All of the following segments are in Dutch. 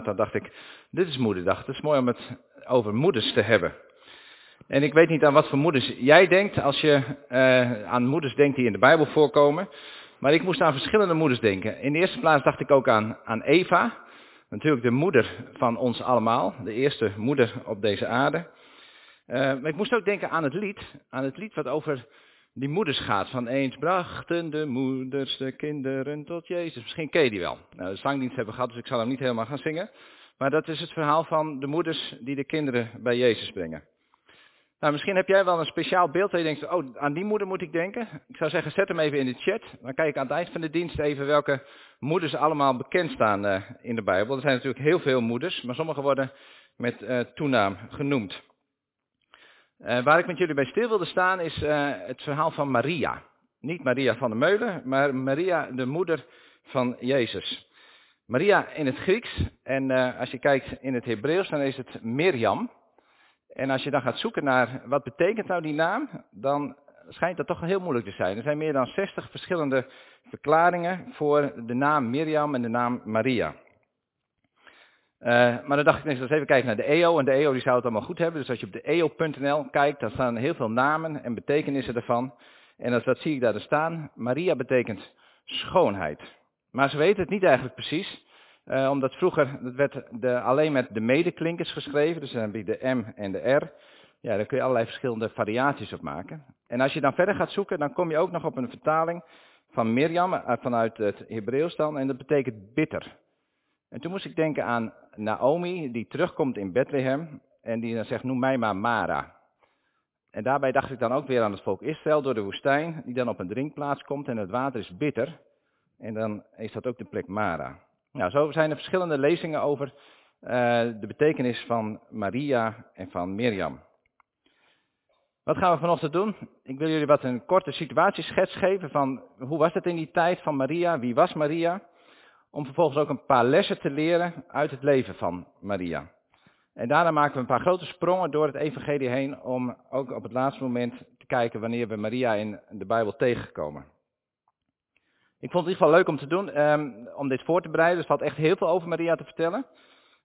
Dan dacht ik, dit is moederdag. Het is mooi om het over moeders te hebben. En ik weet niet aan wat voor moeders jij denkt als je uh, aan moeders denkt die in de Bijbel voorkomen. Maar ik moest aan verschillende moeders denken. In de eerste plaats dacht ik ook aan, aan Eva. Natuurlijk de moeder van ons allemaal. De eerste moeder op deze aarde. Uh, maar ik moest ook denken aan het lied. Aan het lied wat over die moeders gaat. Van eens brachten de moeders de kinderen tot Jezus. Misschien ken je die wel. Nou, de zangdienst hebben we gehad, dus ik zal hem niet helemaal gaan zingen. Maar dat is het verhaal van de moeders die de kinderen bij Jezus brengen. Nou, misschien heb jij wel een speciaal beeld waar je denkt, oh, aan die moeder moet ik denken. Ik zou zeggen, zet hem even in de chat. Dan kijk ik aan het eind van de dienst even welke moeders allemaal bekend staan uh, in de Bijbel. Er zijn natuurlijk heel veel moeders, maar sommige worden met uh, toenaam genoemd. Uh, waar ik met jullie bij stil wilde staan is uh, het verhaal van Maria. Niet Maria van de Meulen, maar Maria, de moeder van Jezus. Maria in het Grieks, en uh, als je kijkt in het Hebreeuws, dan is het Mirjam. En als je dan gaat zoeken naar wat betekent nou die naam, dan schijnt dat toch heel moeilijk te zijn. Er zijn meer dan 60 verschillende verklaringen voor de naam Mirjam en de naam Maria. Uh, maar dan dacht ik, eens even kijken naar de EO. En de EO die zou het allemaal goed hebben. Dus als je op de EO.nl kijkt, dan staan heel veel namen en betekenissen ervan. En dat, wat zie ik daar staan? Maria betekent schoonheid. Maar ze weten het niet eigenlijk precies. Uh, omdat vroeger, dat werd de, alleen met de medeklinkers geschreven. Dus dan heb je de M en de R. Ja, daar kun je allerlei verschillende variaties op maken. En als je dan verder gaat zoeken, dan kom je ook nog op een vertaling van Mirjam, vanuit het Hebreeuws dan. En dat betekent bitter. En toen moest ik denken aan Naomi, die terugkomt in Bethlehem en die dan zegt, noem mij maar Mara. En daarbij dacht ik dan ook weer aan het volk Israël door de woestijn, die dan op een drinkplaats komt en het water is bitter. En dan is dat ook de plek Mara. Nou, zo zijn er verschillende lezingen over uh, de betekenis van Maria en van Mirjam. Wat gaan we vanochtend doen? Ik wil jullie wat een korte situatieschets geven van hoe was het in die tijd van Maria, wie was Maria? Om vervolgens ook een paar lessen te leren uit het leven van Maria. En daarna maken we een paar grote sprongen door het evangelie heen om ook op het laatste moment te kijken wanneer we Maria in de Bijbel tegenkomen. Ik vond het in ieder geval leuk om te doen, um, om dit voor te bereiden. Er valt echt heel veel over Maria te vertellen.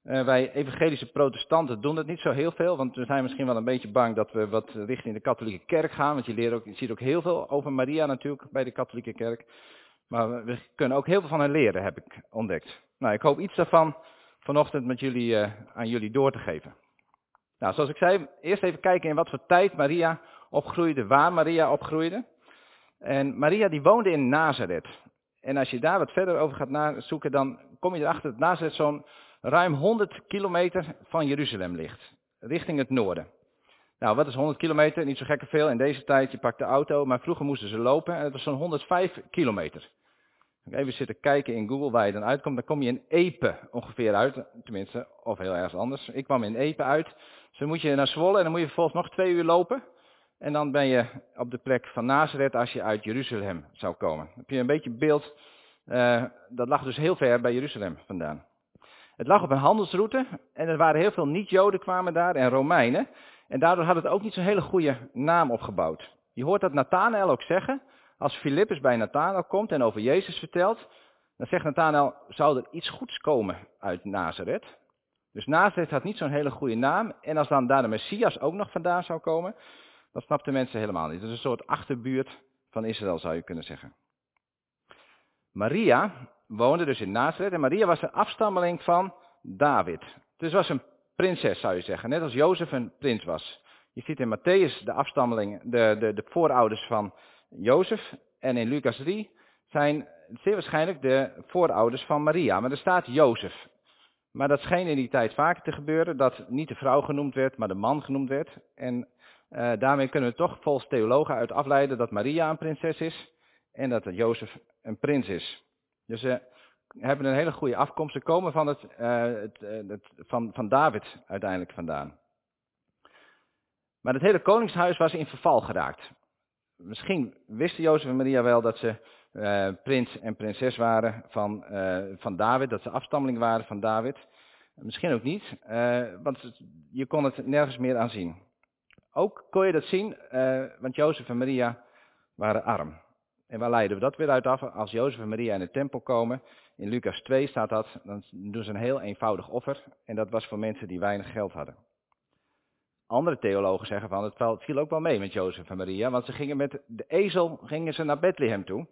Uh, wij evangelische protestanten doen dat niet zo heel veel, want we zijn misschien wel een beetje bang dat we wat richting de katholieke kerk gaan. Want je, leert ook, je ziet ook heel veel over Maria natuurlijk bij de katholieke kerk. Maar we kunnen ook heel veel van haar leren, heb ik ontdekt. Nou, ik hoop iets daarvan vanochtend met jullie, uh, aan jullie door te geven. Nou, zoals ik zei, eerst even kijken in wat voor tijd Maria opgroeide, waar Maria opgroeide. En Maria die woonde in Nazareth. En als je daar wat verder over gaat zoeken, dan kom je erachter dat Nazareth zo'n ruim 100 kilometer van Jeruzalem ligt. Richting het noorden. Nou, wat is 100 kilometer? Niet zo gekke veel in deze tijd. Je pakt de auto, maar vroeger moesten ze lopen en het was zo'n 105 kilometer. Even zitten kijken in Google waar je dan uitkomt. Dan kom je in Epe ongeveer uit. Tenminste, of heel ergens anders. Ik kwam in Epe uit. Dus dan moet je naar Zwolle en dan moet je vervolgens nog twee uur lopen. En dan ben je op de plek van Nazareth als je uit Jeruzalem zou komen. Dan heb je een beetje beeld. Uh, dat lag dus heel ver bij Jeruzalem vandaan. Het lag op een handelsroute en er waren heel veel niet-Joden kwamen daar en Romeinen. En daardoor had het ook niet zo'n hele goede naam opgebouwd. Je hoort dat Nathanael ook zeggen. Als Filippus bij Nathanael komt en over Jezus vertelt, dan zegt Nathanael, zou er iets goeds komen uit Nazareth? Dus Nazareth had niet zo'n hele goede naam. En als dan daar de Messias ook nog vandaan zou komen, dat snapten mensen helemaal niet. Dat is een soort achterbuurt van Israël, zou je kunnen zeggen. Maria woonde dus in Nazareth en Maria was een afstammeling van David. Dus was een prinses, zou je zeggen. Net als Jozef een prins was. Je ziet in Matthäus de afstammeling, de, de, de voorouders van Jozef. En in Lucas 3 zijn zeer waarschijnlijk de voorouders van Maria. Maar er staat Jozef. Maar dat scheen in die tijd vaker te gebeuren, dat niet de vrouw genoemd werd, maar de man genoemd werd. En uh, daarmee kunnen we toch volgens theologen uit afleiden dat Maria een prinses is en dat Jozef een prins is. Dus uh, hebben een hele goede afkomst. Ze komen van, het, uh, het, het, van, van David uiteindelijk vandaan. Maar het hele koningshuis was in verval geraakt. Misschien wisten Jozef en Maria wel dat ze uh, prins en prinses waren van, uh, van David, dat ze afstammeling waren van David. Misschien ook niet, uh, want je kon het nergens meer aan zien. Ook kon je dat zien, want Jozef en Maria waren arm. En waar leiden we dat weer uit af? Als Jozef en Maria in de tempel komen, in Lucas 2 staat dat, dan doen ze een heel eenvoudig offer. En dat was voor mensen die weinig geld hadden. Andere theologen zeggen van, het viel ook wel mee met Jozef en Maria, want ze gingen met de ezel gingen ze naar Bethlehem toe.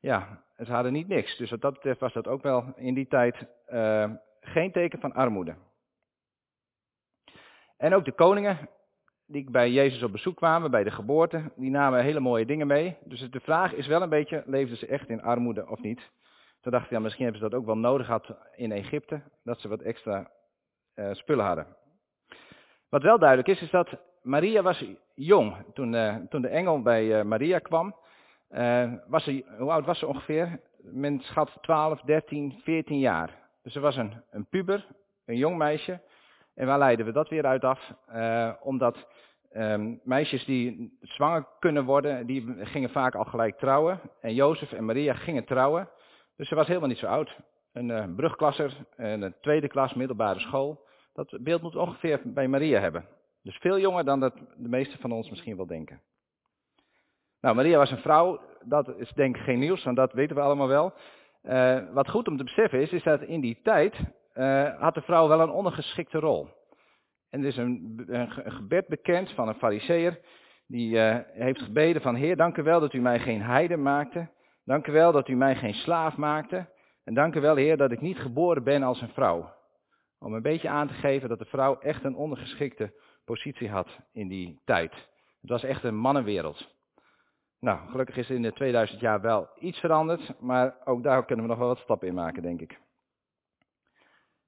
Ja, ze hadden niet niks. Dus wat dat betreft was dat ook wel in die tijd uh, geen teken van armoede. En ook de koningen die bij Jezus op bezoek kwamen, bij de geboorte, die namen hele mooie dingen mee. Dus de vraag is wel een beetje, leefden ze echt in armoede of niet? Toen dacht ik, ja, misschien hebben ze dat ook wel nodig gehad in Egypte, dat ze wat extra uh, spullen hadden. Wat wel duidelijk is, is dat Maria was jong. Toen, uh, toen de engel bij uh, Maria kwam, was ze, hoe oud was ze ongeveer? Men schat 12, 13, 14 jaar. Dus ze was een, een puber, een jong meisje. En waar leiden we dat weer uit af? Omdat um, meisjes die zwanger kunnen worden, die gingen vaak al gelijk trouwen. En Jozef en Maria gingen trouwen. Dus ze was helemaal niet zo oud. Een brugklasser, een tweede klas, middelbare school. Dat beeld moet ongeveer bij Maria hebben. Dus veel jonger dan dat de meesten van ons misschien wel denken. Nou, Maria was een vrouw, dat is denk ik geen nieuws, want dat weten we allemaal wel. Uh, wat goed om te beseffen is, is dat in die tijd uh, had de vrouw wel een ondergeschikte rol. En er is een, gebed bekend van een fariseer, die uh, heeft gebeden van Heer, dank u wel dat u mij geen heiden maakte. Dank u wel dat u mij geen slaaf maakte. En dank u wel, Heer, dat ik niet geboren ben als een vrouw. Om een beetje aan te geven dat de vrouw echt een ondergeschikte positie had in die tijd. Het was echt een mannenwereld. Nou, gelukkig is er in de 2000 jaar wel iets veranderd, maar ook daar kunnen we nog wel wat stappen in maken, denk ik.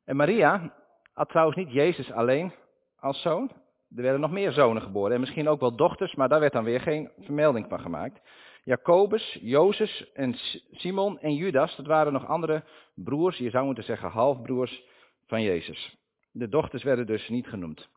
En Maria had trouwens niet Jezus alleen als zoon. Er werden nog meer zonen geboren en misschien ook wel dochters, maar daar werd dan weer geen vermelding van gemaakt. Jacobus, Jozef en Simon en Judas, dat waren nog andere broers, je zou moeten zeggen halfbroers van Jezus. De dochters werden dus niet genoemd.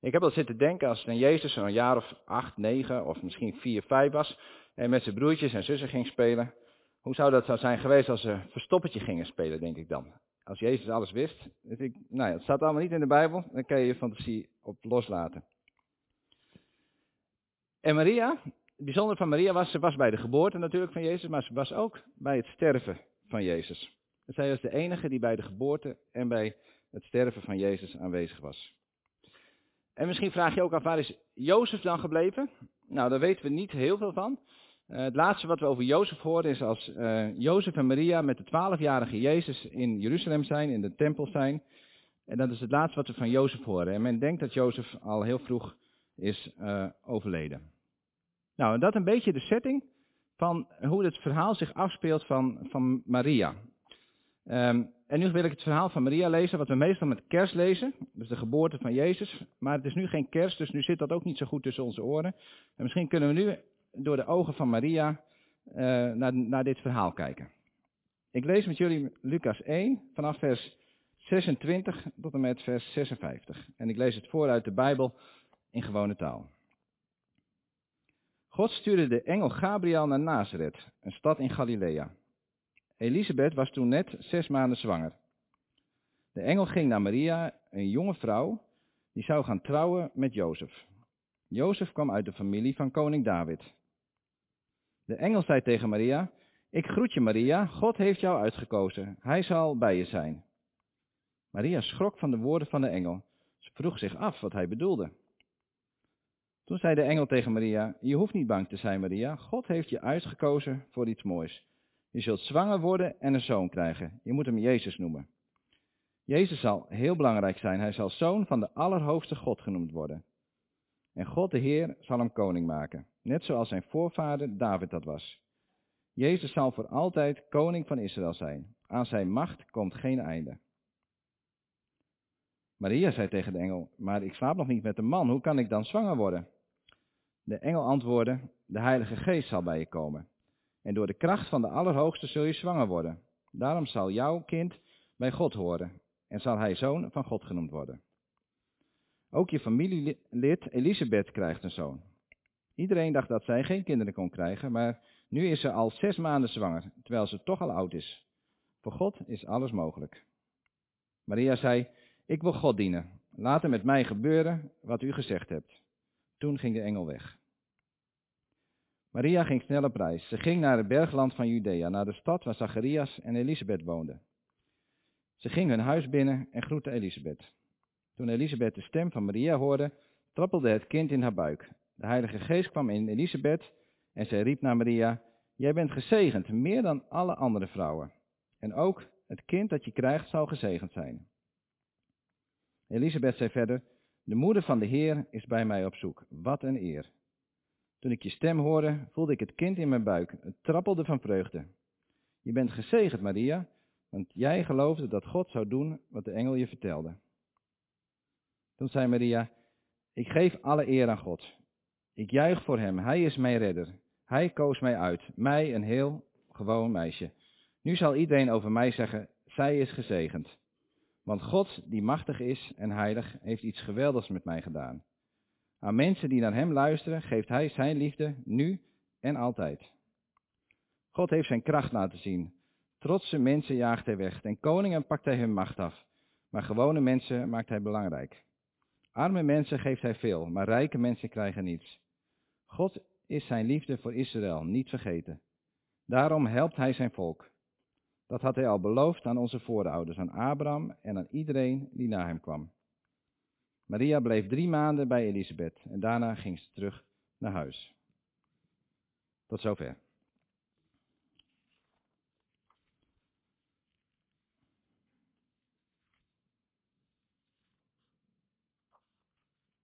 Ik heb al zitten denken als dan Jezus zo'n jaar of acht, negen of misschien vier, vijf was en met zijn broertjes en zussen ging spelen. Hoe zou dat zijn geweest als ze verstoppertje gingen spelen, denk ik dan. Als Jezus alles wist. Dus ik, nou ja, het staat allemaal niet in de Bijbel. Dan kan je je fantasie op loslaten. En Maria, het bijzondere van Maria was, ze was bij de geboorte natuurlijk van Jezus, maar ze was ook bij het sterven van Jezus. Zij was de enige die bij de geboorte en bij het sterven van Jezus aanwezig was. En misschien vraag je ook af, waar is Jozef dan gebleven? Nou, daar weten we niet heel veel van. Uh, het laatste wat we over Jozef horen is als uh, Jozef en Maria met de twaalfjarige Jezus in Jeruzalem zijn, in de tempel zijn. En dat is het laatste wat we van Jozef horen. En men denkt dat Jozef al heel vroeg is uh, overleden. Nou, en dat een beetje de setting van hoe het verhaal zich afspeelt van, van Maria. Um, en nu wil ik het verhaal van Maria lezen, wat we meestal met kerst lezen. Dus de geboorte van Jezus. Maar het is nu geen kerst, dus nu zit dat ook niet zo goed tussen onze oren. En misschien kunnen we nu door de ogen van Maria uh, naar, naar dit verhaal kijken. Ik lees met jullie Lucas 1 vanaf vers 26 tot en met vers 56. En ik lees het voor uit de Bijbel in gewone taal. God stuurde de engel Gabriel naar Nazareth, een stad in Galilea. Elisabeth was toen net zes maanden zwanger. De engel ging naar Maria, een jonge vrouw, die zou gaan trouwen met Jozef. Jozef kwam uit de familie van koning David. De engel zei tegen Maria, ik groet je Maria, God heeft jou uitgekozen, hij zal bij je zijn. Maria schrok van de woorden van de engel. Ze vroeg zich af wat hij bedoelde. Toen zei de engel tegen Maria, je hoeft niet bang te zijn Maria, God heeft je uitgekozen voor iets moois. Je zult zwanger worden en een zoon krijgen. Je moet hem Jezus noemen. Jezus zal heel belangrijk zijn. Hij zal zoon van de Allerhoogste God genoemd worden. En God de Heer zal hem koning maken, net zoals zijn voorvader David dat was. Jezus zal voor altijd koning van Israël zijn. Aan zijn macht komt geen einde. Maria zei tegen de engel, maar ik slaap nog niet met een man, hoe kan ik dan zwanger worden? De engel antwoordde, de Heilige Geest zal bij je komen. En door de kracht van de Allerhoogste zul je zwanger worden. Daarom zal jouw kind bij God horen en zal hij zoon van God genoemd worden. Ook je familielid Elisabeth krijgt een zoon. Iedereen dacht dat zij geen kinderen kon krijgen, maar nu is ze al zes maanden zwanger, terwijl ze toch al oud is. Voor God is alles mogelijk. Maria zei, ik wil God dienen. Laat er met mij gebeuren wat u gezegd hebt. Toen ging de engel weg. Maria ging snel op reis. Ze ging naar het bergland van Judea, naar de stad waar Zacharias en Elisabeth woonden. Ze ging hun huis binnen en groette Elisabeth. Toen Elisabeth de stem van Maria hoorde, trappelde het kind in haar buik. De Heilige Geest kwam in Elisabeth en zij riep naar Maria, Jij bent gezegend, meer dan alle andere vrouwen. En ook het kind dat je krijgt zal gezegend zijn. Elisabeth zei verder, de moeder van de Heer is bij mij op zoek. Wat een eer. Toen ik je stem hoorde, voelde ik het kind in mijn buik. Het trappelde van vreugde. Je bent gezegend, Maria, want jij geloofde dat God zou doen wat de engel je vertelde. Toen zei Maria, ik geef alle eer aan God. Ik juich voor hem, hij is mijn redder. Hij koos mij uit, mij een heel gewoon meisje. Nu zal iedereen over mij zeggen, zij is gezegend. Want God, die machtig is en heilig, heeft iets geweldigs met mij gedaan. Aan mensen die naar hem luisteren, geeft hij zijn liefde nu en altijd. God heeft zijn kracht laten zien. Trotse mensen jaagt hij weg. En koningen pakt hij hun macht af. Maar gewone mensen maakt hij belangrijk. Arme mensen geeft hij veel, maar rijke mensen krijgen niets. God is zijn liefde voor Israël niet vergeten. Daarom helpt hij zijn volk. Dat had hij al beloofd aan onze voorouders, aan Abraham en aan iedereen die na hem kwam. Maria bleef drie maanden bij Elisabeth en daarna ging ze terug naar huis. Tot zover.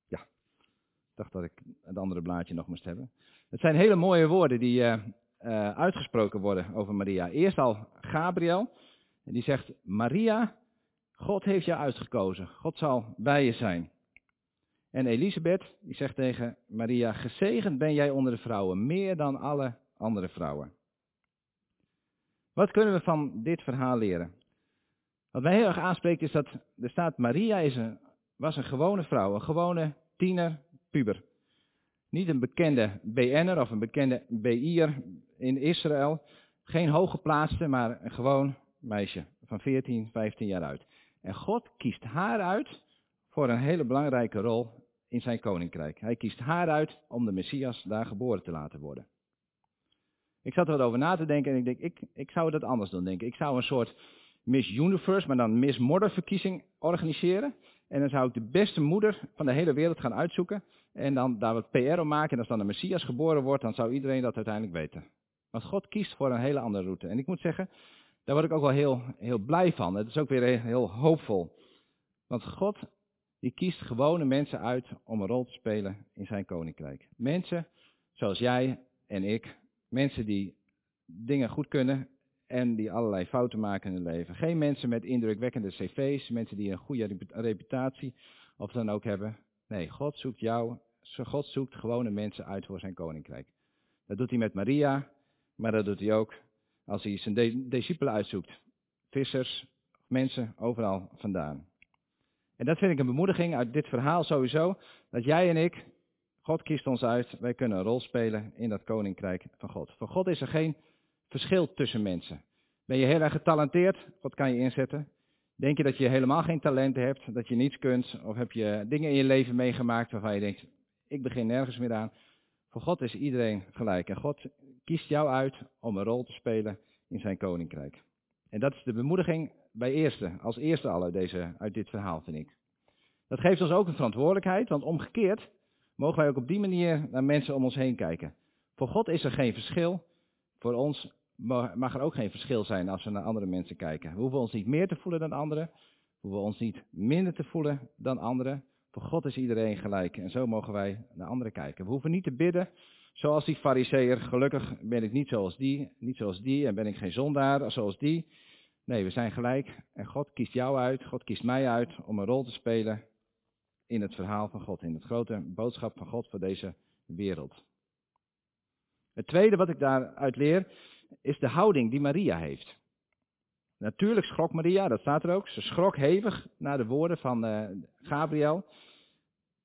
Ja, dacht dat ik het andere blaadje nog moest hebben. Het zijn hele mooie woorden die uh, uh, uitgesproken worden over Maria. Eerst al Gabriel, die zegt, Maria, God heeft jou uitgekozen. God zal bij je zijn. En Elisabeth, die zegt tegen Maria, gezegend ben jij onder de vrouwen, meer dan alle andere vrouwen. Wat kunnen we van dit verhaal leren? Wat mij heel erg aanspreekt is dat er staat, Maria is een, was een gewone vrouw, een gewone tiener, puber. Niet een bekende BN'er of een bekende BI'er in Israël. Geen hooggeplaatste, maar een gewoon meisje van 14, 15 jaar uit. En God kiest haar uit voor een hele belangrijke rol in zijn koninkrijk. Hij kiest haar uit om de Messias daar geboren te laten worden. Ik zat er over na te denken en ik denk, ik, ik zou dat anders doen denken. Ik zou een soort Miss Universe, maar dan Miss Modder verkiezing organiseren. En dan zou ik de beste moeder van de hele wereld gaan uitzoeken. En dan daar wat PR om maken. En als dan de Messias geboren wordt, dan zou iedereen dat uiteindelijk weten. Want God kiest voor een hele andere route. En ik moet zeggen, daar word ik ook wel heel, heel blij van. Het is ook weer heel hoopvol. Want God, die kiest gewone mensen uit om een rol te spelen in zijn koninkrijk. Mensen zoals jij en ik. Mensen die dingen goed kunnen en die allerlei fouten maken in hun leven. Geen mensen met indrukwekkende cv's, mensen die een goede reputatie of dan ook hebben. Nee, God zoekt jou, God zoekt gewone mensen uit voor zijn koninkrijk. Dat doet hij met Maria, maar dat doet hij ook als hij zijn discipelen uitzoekt. Vissers, mensen, overal vandaan. En dat vind ik een bemoediging uit dit verhaal sowieso, dat jij en ik, God kiest ons uit, wij kunnen een rol spelen in dat koninkrijk van God. Voor God is er geen verschil tussen mensen. Ben je heel erg getalenteerd, God kan je inzetten. Denk je dat je helemaal geen talenten hebt, dat je niets kunt, of heb je dingen in je leven meegemaakt waarvan je denkt, ik begin nergens meer aan. Voor God is iedereen gelijk en God kiest jou uit om een rol te spelen in zijn koninkrijk. En dat is de bemoediging bij eerste, als eerste al uit, deze, uit dit verhaal, vind ik. Dat geeft ons ook een verantwoordelijkheid, want omgekeerd mogen wij ook op die manier naar mensen om ons heen kijken. Voor God is er geen verschil, voor ons mag er ook geen verschil zijn als we naar andere mensen kijken. We hoeven ons niet meer te voelen dan anderen, we hoeven ons niet minder te voelen dan anderen. Voor God is iedereen gelijk en zo mogen wij naar anderen kijken. We hoeven niet te bidden zoals die fariseer, gelukkig ben ik niet zoals die, niet zoals die en ben ik geen zondaar zoals die. Nee, we zijn gelijk en God kiest jou uit, God kiest mij uit om een rol te spelen in het verhaal van God, in het grote boodschap van God voor deze wereld. Het tweede wat ik daaruit leer, is de houding die Maria heeft. Natuurlijk schrok Maria, dat staat er ook. Ze schrok hevig naar de woorden van uh, Gabriel.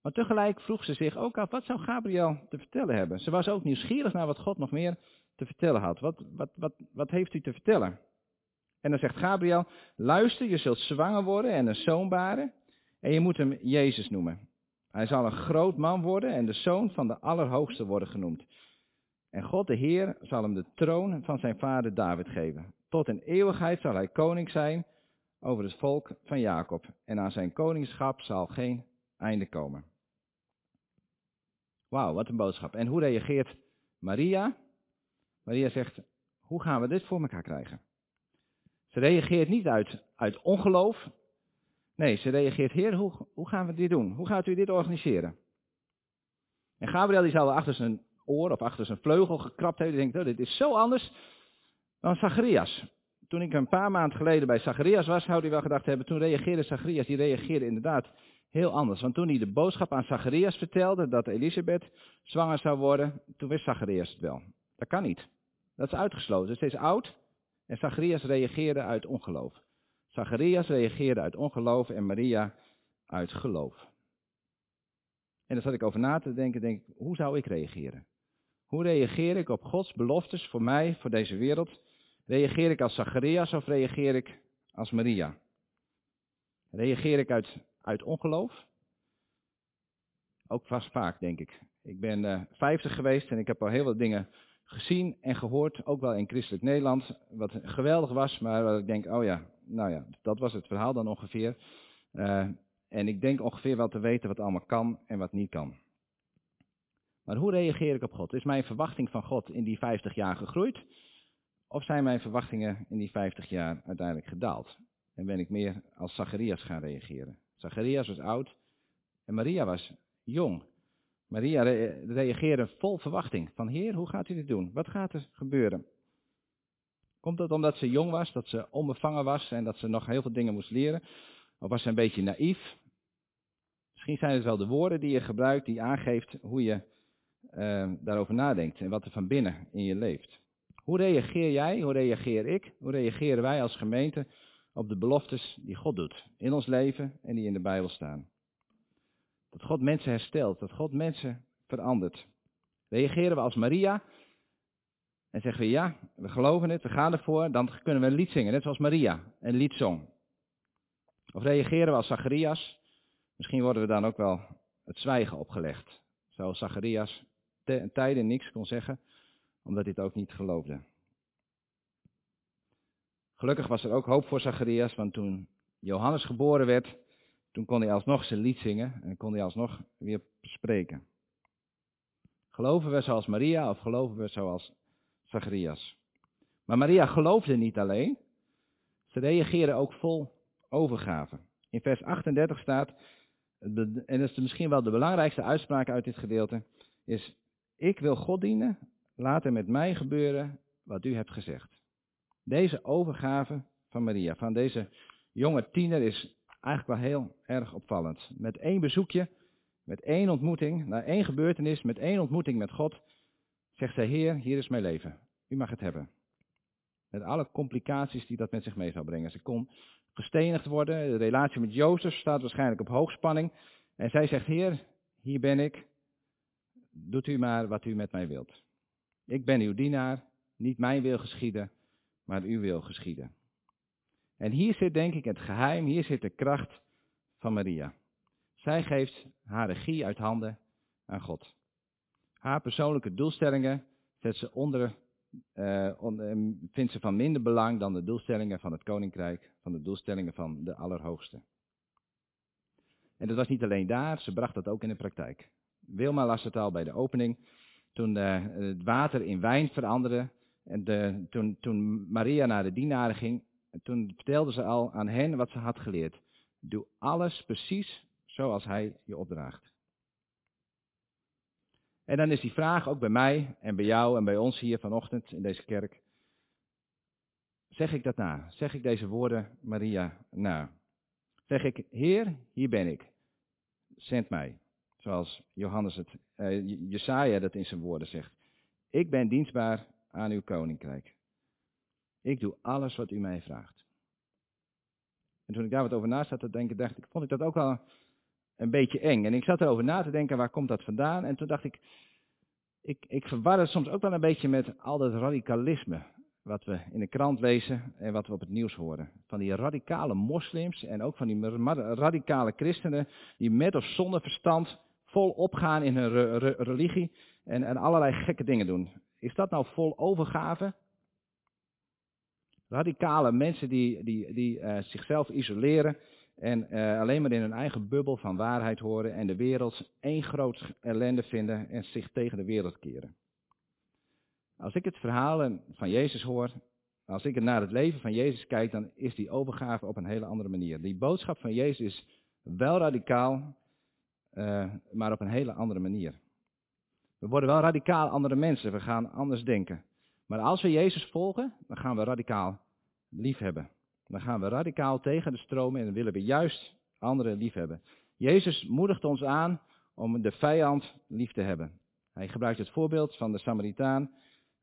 Maar tegelijk vroeg ze zich ook af, wat zou Gabriel te vertellen hebben? Ze was ook nieuwsgierig naar wat God nog meer te vertellen had. Wat, wat, wat, wat heeft u te vertellen? En dan zegt Gabriel, luister, je zult zwanger worden en een zoon baren. En je moet hem Jezus noemen. Hij zal een groot man worden en de zoon van de Allerhoogste worden genoemd. En God de Heer zal hem de troon van zijn vader David geven. Tot in eeuwigheid zal hij koning zijn over het volk van Jacob. En aan zijn koningschap zal geen einde komen. Wauw, wat een boodschap. En hoe reageert Maria? Maria zegt, hoe gaan we dit voor elkaar krijgen? Ze reageert niet uit, uit ongeloof. Nee, ze reageert, Heer, hoe, hoe gaan we dit doen? Hoe gaat u dit organiseren? En Gabriel die zou achter zijn oor of achter zijn vleugel gekrapt hebben. Die denkt, oh, dit is zo anders dan Zacharias. Toen ik een paar maanden geleden bij Zacharias was, zou hij wel gedacht hebben, toen reageerde Zacharias, die reageerde inderdaad heel anders. Want toen hij de boodschap aan Zacharias vertelde dat Elisabeth zwanger zou worden, toen wist Zacharias het wel. Dat kan niet. Dat is uitgesloten. Het is oud en Zacharias reageerde uit ongeloof. Zacharias reageerde uit ongeloof en Maria uit geloof. En daar zat ik over na te denken, denk ik, hoe zou ik reageren? Hoe reageer ik op Gods beloftes voor mij, voor deze wereld? Reageer ik als Zacharias of reageer ik als Maria? Reageer ik uit, uit ongeloof? Ook vast vaak, denk ik. Ik ben uh, 50 geweest en ik heb al heel wat dingen gezien en gehoord, ook wel in christelijk Nederland, wat geweldig was, maar wat ik denk, oh ja, nou ja, dat was het verhaal dan ongeveer. Uh, en ik denk ongeveer wel te weten wat allemaal kan en wat niet kan. Maar hoe reageer ik op God? Is mijn verwachting van God in die 50 jaar gegroeid? Of zijn mijn verwachtingen in die 50 jaar uiteindelijk gedaald? En ben ik meer als Zacharias gaan reageren? Zacharias was oud en Maria was jong. Maria reageerde vol verwachting. Van Heer, hoe gaat u dit doen? Wat gaat er gebeuren? Komt dat omdat ze jong was, dat ze onbevangen was en dat ze nog heel veel dingen moest leren? Of was ze een beetje naïef? Misschien zijn het wel de woorden die je gebruikt die aangeeft hoe je uh, daarover nadenkt en wat er van binnen in je leeft. Hoe reageer jij, hoe reageer ik, hoe reageren wij als gemeente op de beloftes die God doet in ons leven en die in de Bijbel staan? Dat God mensen herstelt, dat God mensen verandert. Reageren we als Maria en zeggen we ja, we geloven het, we gaan ervoor, dan kunnen we een lied zingen, net zoals Maria, een lied zong. Of reageren we als Zacharias, misschien worden we dan ook wel het zwijgen opgelegd. Zoals Zacharias tijden niks kon zeggen, omdat hij het ook niet geloofde. Gelukkig was er ook hoop voor Zacharias, want toen Johannes geboren werd, toen kon hij alsnog zijn lied zingen en kon hij alsnog weer spreken. Geloven we zoals Maria of geloven we zoals Zacharias? Maar Maria geloofde niet alleen, ze reageerde ook vol overgave. In vers 38 staat, en dat is misschien wel de belangrijkste uitspraak uit dit gedeelte, is, ik wil God dienen, laat er met mij gebeuren wat u hebt gezegd. Deze overgave van Maria, van deze jonge tiener, is eigenlijk wel heel erg opvallend. Met één bezoekje, met één ontmoeting, na één gebeurtenis, met één ontmoeting met God, zegt zij, Heer, hier is mijn leven. U mag het hebben. Met alle complicaties die dat met zich mee zou brengen. Ze kon gestenigd worden. De relatie met Jozef staat waarschijnlijk op hoogspanning. En zij zegt, Heer, hier ben ik. Doet u maar wat u met mij wilt. Ik ben uw dienaar. Niet mijn wil geschieden, maar uw wil geschieden. En hier zit denk ik het geheim, hier zit de kracht van Maria. Zij geeft haar regie uit handen aan God. Haar persoonlijke doelstellingen zet ze onder uh, vindt ze van minder belang dan de doelstellingen van het koninkrijk, van de doelstellingen van de Allerhoogste. En dat was niet alleen daar, ze bracht dat ook in de praktijk. Wilma las het al bij de opening, toen uh, het water in wijn veranderde, en toen, toen Maria naar de dienaren ging, toen vertelde ze al aan hen wat ze had geleerd. Doe alles precies zoals hij je opdraagt. En dan is die vraag ook bij mij en bij jou en bij ons hier vanochtend in deze kerk. Zeg ik dat na? Zeg ik deze woorden Maria na? Zeg ik, Heer, hier ben ik. Zend mij. Zoals Johannes het, uh, Jesaja dat in zijn woorden zegt. Ik ben dienstbaar aan uw koninkrijk. Ik doe alles wat u mij vraagt. En toen ik daar wat over na zat te denken, dacht ik, vond ik dat ook wel een beetje eng. En ik zat erover na te denken, waar komt dat vandaan? En toen dacht ik, ik, ik verwar het soms ook wel een beetje met al dat radicalisme. Wat we in de krant lezen en wat we op het nieuws horen. Van die radicale moslims en ook van die radicale christenen die met of zonder verstand vol opgaan in hun religie en, en allerlei gekke dingen doen. Is dat nou vol overgave? Radicale mensen die, die, die uh, zichzelf isoleren en uh, alleen maar in hun eigen bubbel van waarheid horen en de wereld één groot ellende vinden en zich tegen de wereld keren. Als ik het verhaal van Jezus hoor, als ik naar het leven van Jezus kijk, dan is die overgave op een hele andere manier. Die boodschap van Jezus is wel radicaal, uh, maar op een hele andere manier. We worden wel radicaal andere mensen, we gaan anders denken. Maar als we Jezus volgen, dan gaan we radicaal liefhebben. Dan gaan we radicaal tegen de stroom en willen we juist anderen liefhebben. Jezus moedigt ons aan om de vijand lief te hebben. Hij gebruikt het voorbeeld van de Samaritaan.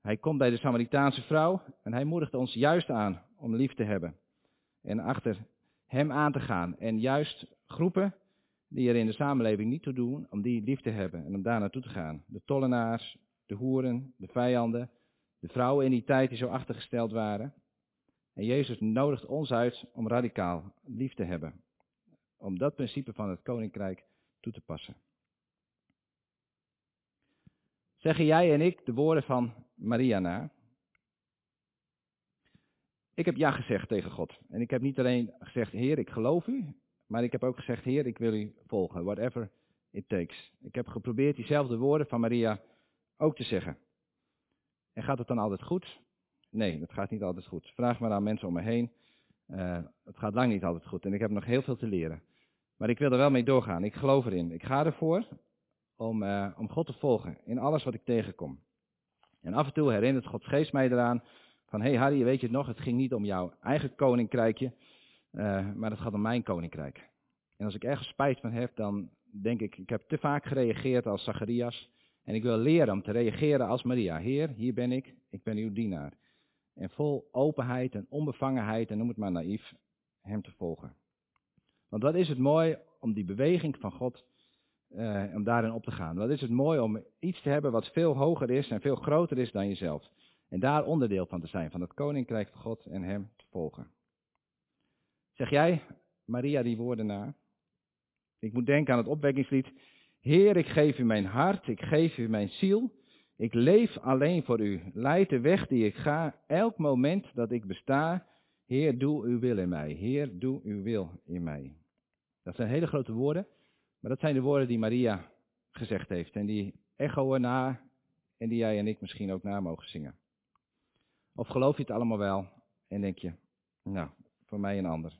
Hij komt bij de Samaritaanse vrouw en hij moedigt ons juist aan om lief te hebben. En achter hem aan te gaan. En juist groepen die er in de samenleving niet toe doen, om die lief te hebben en om daar naartoe te gaan. De tollenaars, de hoeren, de vijanden, de vrouwen in die tijd die zo achtergesteld waren. En Jezus nodigt ons uit om radicaal lief te hebben. Om dat principe van het koninkrijk toe te passen. Zeggen jij en ik de woorden van Maria na? Ik heb ja gezegd tegen God. En ik heb niet alleen gezegd, Heer, ik geloof u. Maar ik heb ook gezegd, Heer, ik wil u volgen. Whatever it takes. Ik heb geprobeerd diezelfde woorden van Maria ook te zeggen. En gaat het dan altijd goed? Nee, het gaat niet altijd goed. Vraag maar aan mensen om me heen. Uh, het gaat lang niet altijd goed en ik heb nog heel veel te leren. Maar ik wil er wel mee doorgaan. Ik geloof erin. Ik ga ervoor om, uh, om God te volgen in alles wat ik tegenkom. En af en toe herinnert Gods geest mij eraan van, hé hey Harry, weet je het nog, het ging niet om jouw eigen koninkrijkje, uh, maar het gaat om mijn koninkrijk. En als ik ergens spijt van heb, dan denk ik, ik heb te vaak gereageerd als Zacharias. En ik wil leren om te reageren als Maria. Heer, hier ben ik, ik ben uw dienaar en vol openheid en onbevangenheid, en noem het maar naïef, hem te volgen. Want wat is het mooi om die beweging van God, eh, om daarin op te gaan. Wat is het mooi om iets te hebben wat veel hoger is en veel groter is dan jezelf. En daar onderdeel van te zijn, van het koninkrijk van God en hem te volgen. Zeg jij, Maria, die woorden na? Ik moet denken aan het opwekkingslied. Heer, ik geef u mijn hart, ik geef u mijn ziel. Ik leef alleen voor u. Leid de weg die ik ga, elk moment dat ik besta. Heer, doe uw wil in mij. Heer, doe uw wil in mij. Dat zijn hele grote woorden, maar dat zijn de woorden die Maria gezegd heeft. En die echoen na en die jij en ik misschien ook na mogen zingen. Of geloof je het allemaal wel en denk je, nou, voor mij een ander.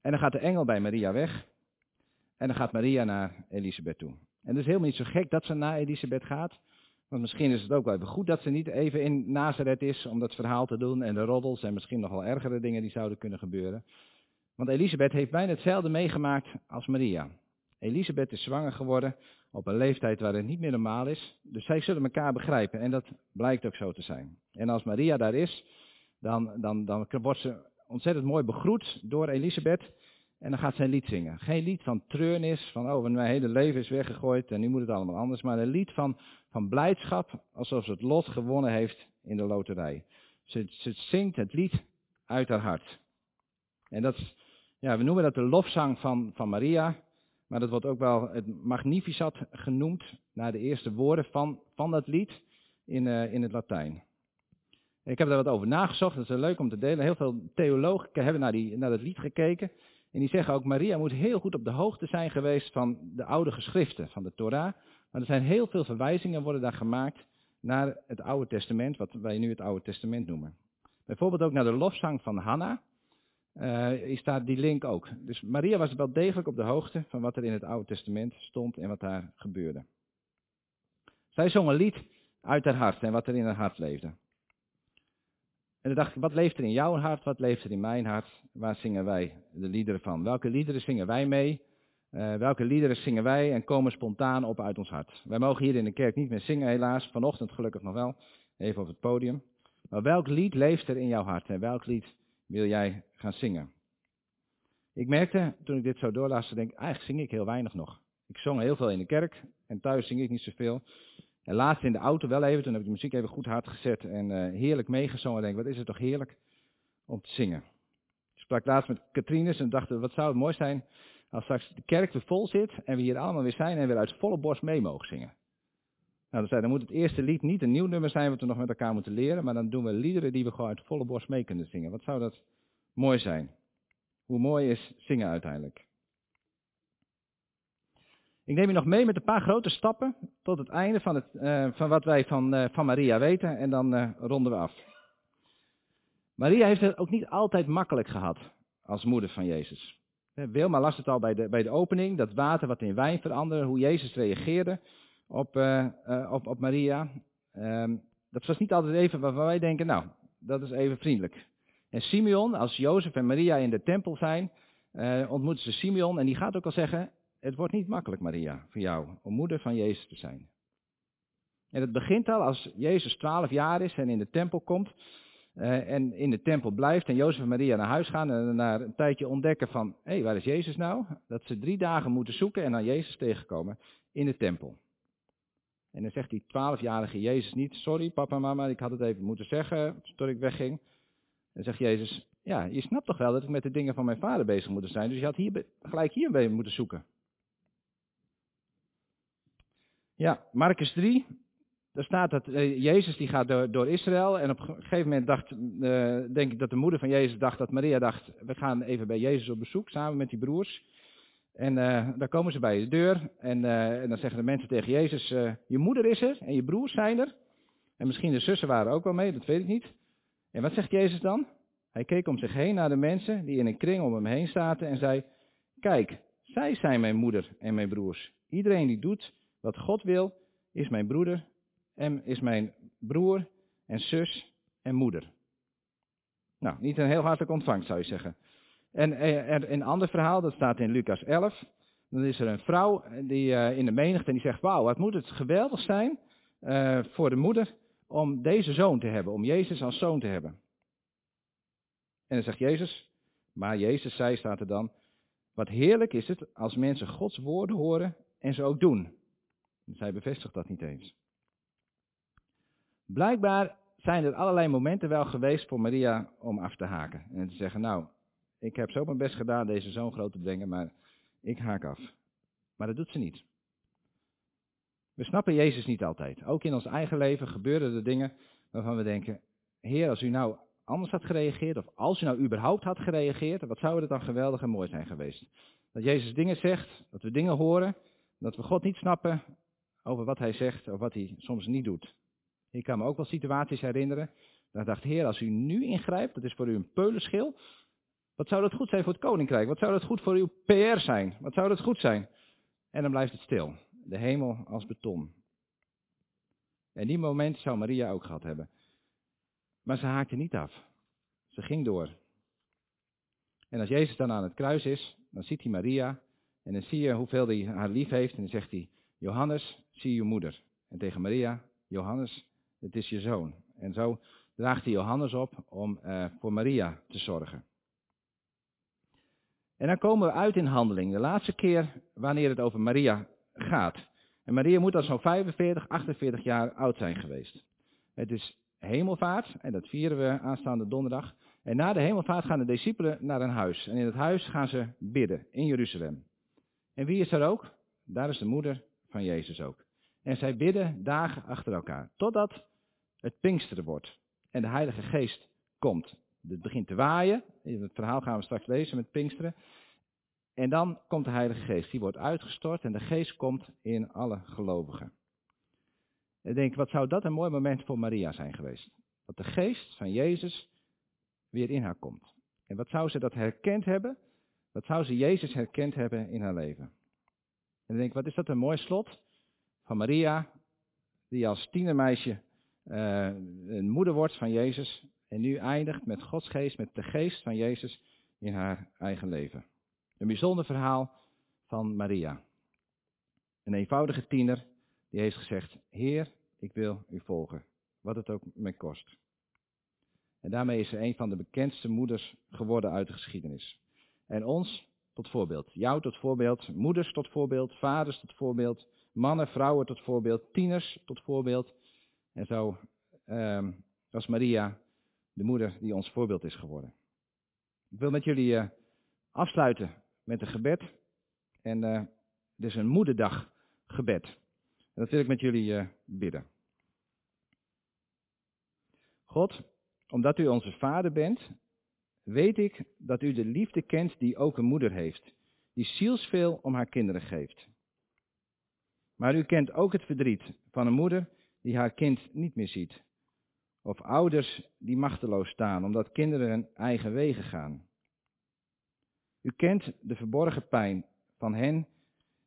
En dan gaat de engel bij Maria weg. En dan gaat Maria naar Elisabeth toe. En het is helemaal niet zo gek dat ze naar Elisabeth gaat. Want misschien is het ook wel even goed dat ze niet even in Nazareth is om dat verhaal te doen. En de roddels en misschien nog wel ergere dingen die zouden kunnen gebeuren. Want Elisabeth heeft bijna hetzelfde meegemaakt als Maria. Elisabeth is zwanger geworden op een leeftijd waar het niet meer normaal is. Dus zij zullen elkaar begrijpen en dat blijkt ook zo te zijn. En als Maria daar is, dan, dan, dan wordt ze ontzettend mooi begroet door Elisabeth. En dan gaat zij een lied zingen. Geen lied van treurnis, van oh, mijn hele leven is weggegooid en nu moet het allemaal anders. Maar een lied van, van blijdschap, alsof ze het lot gewonnen heeft in de loterij. Ze, ze zingt het lied uit haar hart. En dat is, ja, we noemen dat de lofzang van, van Maria. Maar dat wordt ook wel het Magnificat genoemd, naar de eerste woorden van, van dat lied in, uh, in het Latijn. Ik heb daar wat over nagezocht, dat is leuk om te delen. Heel veel theologen hebben naar, die, naar dat lied gekeken. En die zeggen ook, Maria moet heel goed op de hoogte zijn geweest van de oude geschriften, van de Torah. Maar er zijn heel veel verwijzingen worden daar gemaakt naar het Oude Testament, wat wij nu het Oude Testament noemen. Bijvoorbeeld ook naar de lofzang van Hanna, uh, is daar die link ook. Dus Maria was wel degelijk op de hoogte van wat er in het Oude Testament stond en wat daar gebeurde. Zij zong een lied uit haar hart en wat er in haar hart leefde. En dan dacht ik, wat leeft er in jouw hart, wat leeft er in mijn hart? Waar zingen wij de liederen van? Welke liederen zingen wij mee? Uh, welke liederen zingen wij en komen spontaan op uit ons hart? Wij mogen hier in de kerk niet meer zingen helaas, vanochtend gelukkig nog wel, even op het podium. Maar welk lied leeft er in jouw hart en welk lied wil jij gaan zingen? Ik merkte, toen ik dit zo doorlas, denk ik, eigenlijk zing ik heel weinig nog. Ik zong heel veel in de kerk en thuis zing ik niet zoveel. En laatst in de auto wel even, toen heb ik de muziek even goed hard gezet en uh, heerlijk meegezongen. En denk, wat is het toch heerlijk om te zingen. Ik sprak laatst met Katrines en dacht, wat zou het mooi zijn als straks de kerk weer vol zit en we hier allemaal weer zijn en weer uit volle borst mee mogen zingen. Nou, dan, zei, dan moet het eerste lied niet een nieuw nummer zijn wat we nog met elkaar moeten leren, maar dan doen we liederen die we gewoon uit volle borst mee kunnen zingen. Wat zou dat mooi zijn? Hoe mooi is zingen uiteindelijk? Ik neem je nog mee met een paar grote stappen tot het einde van, het, uh, van wat wij van, uh, van Maria weten en dan uh, ronden we af. Maria heeft het ook niet altijd makkelijk gehad als moeder van Jezus. Wilma las het al bij de, bij de opening, dat water wat in wijn veranderde, hoe Jezus reageerde op, op, op Maria. Um, dat was niet altijd even waarvan wij denken, nou, dat is even vriendelijk. En Simeon, als Jozef en Maria in de tempel zijn, ontmoeten ze Simeon en die gaat ook al zeggen, het wordt niet makkelijk, Maria, voor jou, om moeder van Jezus te zijn. En het begint al als Jezus twaalf jaar is en in de tempel komt. Uh, en in de tempel blijft en Jozef en Maria naar huis gaan en na een tijdje ontdekken van, hé, hey, waar is Jezus nou? Dat ze drie dagen moeten zoeken en dan Jezus tegenkomen in de tempel. En dan zegt die twaalfjarige Jezus niet, sorry papa mama, ik had het even moeten zeggen tot ik wegging. Dan zegt Jezus, ja, je snapt toch wel dat ik met de dingen van mijn vader bezig moet zijn, dus je had hier, gelijk hierbij moeten zoeken. Ja, Marcus 3, daar staat dat uh, Jezus die gaat door, door, Israël en op een gegeven moment dacht, uh, denk ik dat de moeder van Jezus dacht, dat Maria dacht, we gaan even bij Jezus op bezoek samen met die broers. En uh, daar komen ze bij de deur en, en, dan zeggen de mensen tegen Jezus, je moeder is er en je broers zijn er. En misschien de zussen waren ook wel mee, dat weet ik niet. En wat zegt Jezus dan? Hij keek om zich heen naar de mensen die in een kring om hem heen zaten en zei, kijk, zij zijn mijn moeder en mijn broers. Iedereen die doet wat God wil, is mijn broeder en is mijn broer en zus en moeder. Nou, niet een heel hartelijk ontvangst zou je zeggen. En er, een ander verhaal, dat staat in Lucas 11. Dan is er een vrouw die, uh, in de menigte en die zegt, wauw, wat moet het geweldig zijn uh, voor de moeder om deze zoon te hebben, om Jezus als zoon te hebben. En dan zegt Jezus, maar Jezus zei, staat er dan, wat heerlijk is het als mensen Gods woorden horen en ze ook doen. Zij bevestigt dat niet eens. Blijkbaar zijn er allerlei momenten wel geweest voor Maria om af te haken. En te zeggen, nou, ik heb zo mijn best gedaan deze zoon groot te brengen, maar ik haak af. Maar dat doet ze niet. We snappen Jezus niet altijd. Ook in ons eigen leven gebeuren er dingen waarvan we denken, Heer, als u nou anders had gereageerd, of als u nou überhaupt had gereageerd, wat zou het dan geweldig en mooi zijn geweest. Dat Jezus dingen zegt, dat we dingen horen, dat we God niet snappen, over wat hij zegt of wat hij soms niet doet. Ik kan me ook wel situaties herinneren. Ik dacht, heer, als u nu ingrijpt, dat is voor u een peulenschil. Wat zou dat goed zijn voor het koninkrijk? Wat zou dat goed voor uw PR zijn? Wat zou dat goed zijn? En dan blijft het stil. De hemel als beton. En die moment zou Maria ook gehad hebben. Maar ze haakte niet af. Ze ging door. En als Jezus dan aan het kruis is, dan ziet hij Maria. En dan zie je hoeveel hij haar lief heeft. En dan zegt hij, Johannes, zie je moeder. En tegen Maria, Johannes, het is je zoon. En zo draagt hij Johannes op om uh, voor Maria te zorgen. En dan komen we uit in handeling. De laatste keer wanneer het over Maria gaat. En Maria moet dan zo'n 45, 48 jaar oud zijn geweest. Het is hemelvaart en dat vieren we aanstaande donderdag. En na de hemelvaart gaan de discipelen naar een huis. En in het huis gaan ze bidden in Jeruzalem. En wie is er ook? Daar is de moeder van Jezus ook. En zij bidden dagen achter elkaar, totdat het Pinksteren wordt en de Heilige Geest komt. Het begint te waaien, in het verhaal gaan we straks lezen met Pinksteren. En dan komt de Heilige Geest, die wordt uitgestort en de Geest komt in alle gelovigen. En ik denk, wat zou dat een mooi moment voor Maria zijn geweest? Dat de Geest van Jezus weer in haar komt. En wat zou ze dat herkend hebben? Wat zou ze Jezus herkend hebben in haar leven? En ik denk, wat is dat een mooi slot van Maria, die als tienermeisje uh, een moeder wordt van Jezus en nu eindigt met Gods geest, met de geest van Jezus in haar eigen leven. Een bijzonder verhaal van Maria. Een eenvoudige tiener die heeft gezegd, Heer, ik wil u volgen, wat het ook me kost. En daarmee is ze een van de bekendste moeders geworden uit de geschiedenis. En ons tot voorbeeld. Jou tot voorbeeld, moeders tot voorbeeld, vaders tot voorbeeld, mannen, vrouwen tot voorbeeld, tieners tot voorbeeld. En zo um, was Maria de moeder die ons voorbeeld is geworden. Ik wil met jullie uh, afsluiten met een gebed. En uh, dit is een moederdag gebed. En dat wil ik met jullie uh, bidden. God, omdat u onze vader bent, weet ik dat u de liefde kent die ook een moeder heeft, die zielsveel om haar kinderen geeft. Maar u kent ook het verdriet van een moeder die haar kind niet meer ziet. Of ouders die machteloos staan omdat kinderen hun eigen wegen gaan. U kent de verborgen pijn van hen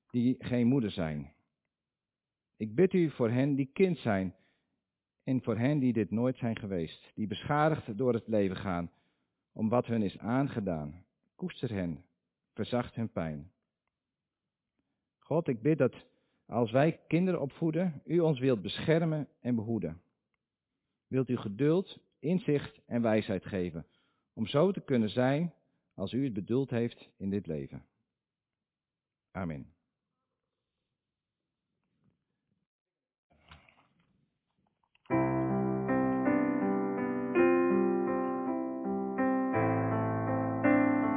die geen moeder zijn. Ik bid u voor hen die kind zijn en voor hen die dit nooit zijn geweest, die beschadigd door het leven gaan om wat hun is aangedaan. Koester hen, verzacht hun pijn. God, ik bid dat als wij kinderen opvoeden, u ons wilt beschermen en behoeden. Wilt u geduld, inzicht en wijsheid geven, om zo te kunnen zijn als u het bedoeld heeft in dit leven. Amen.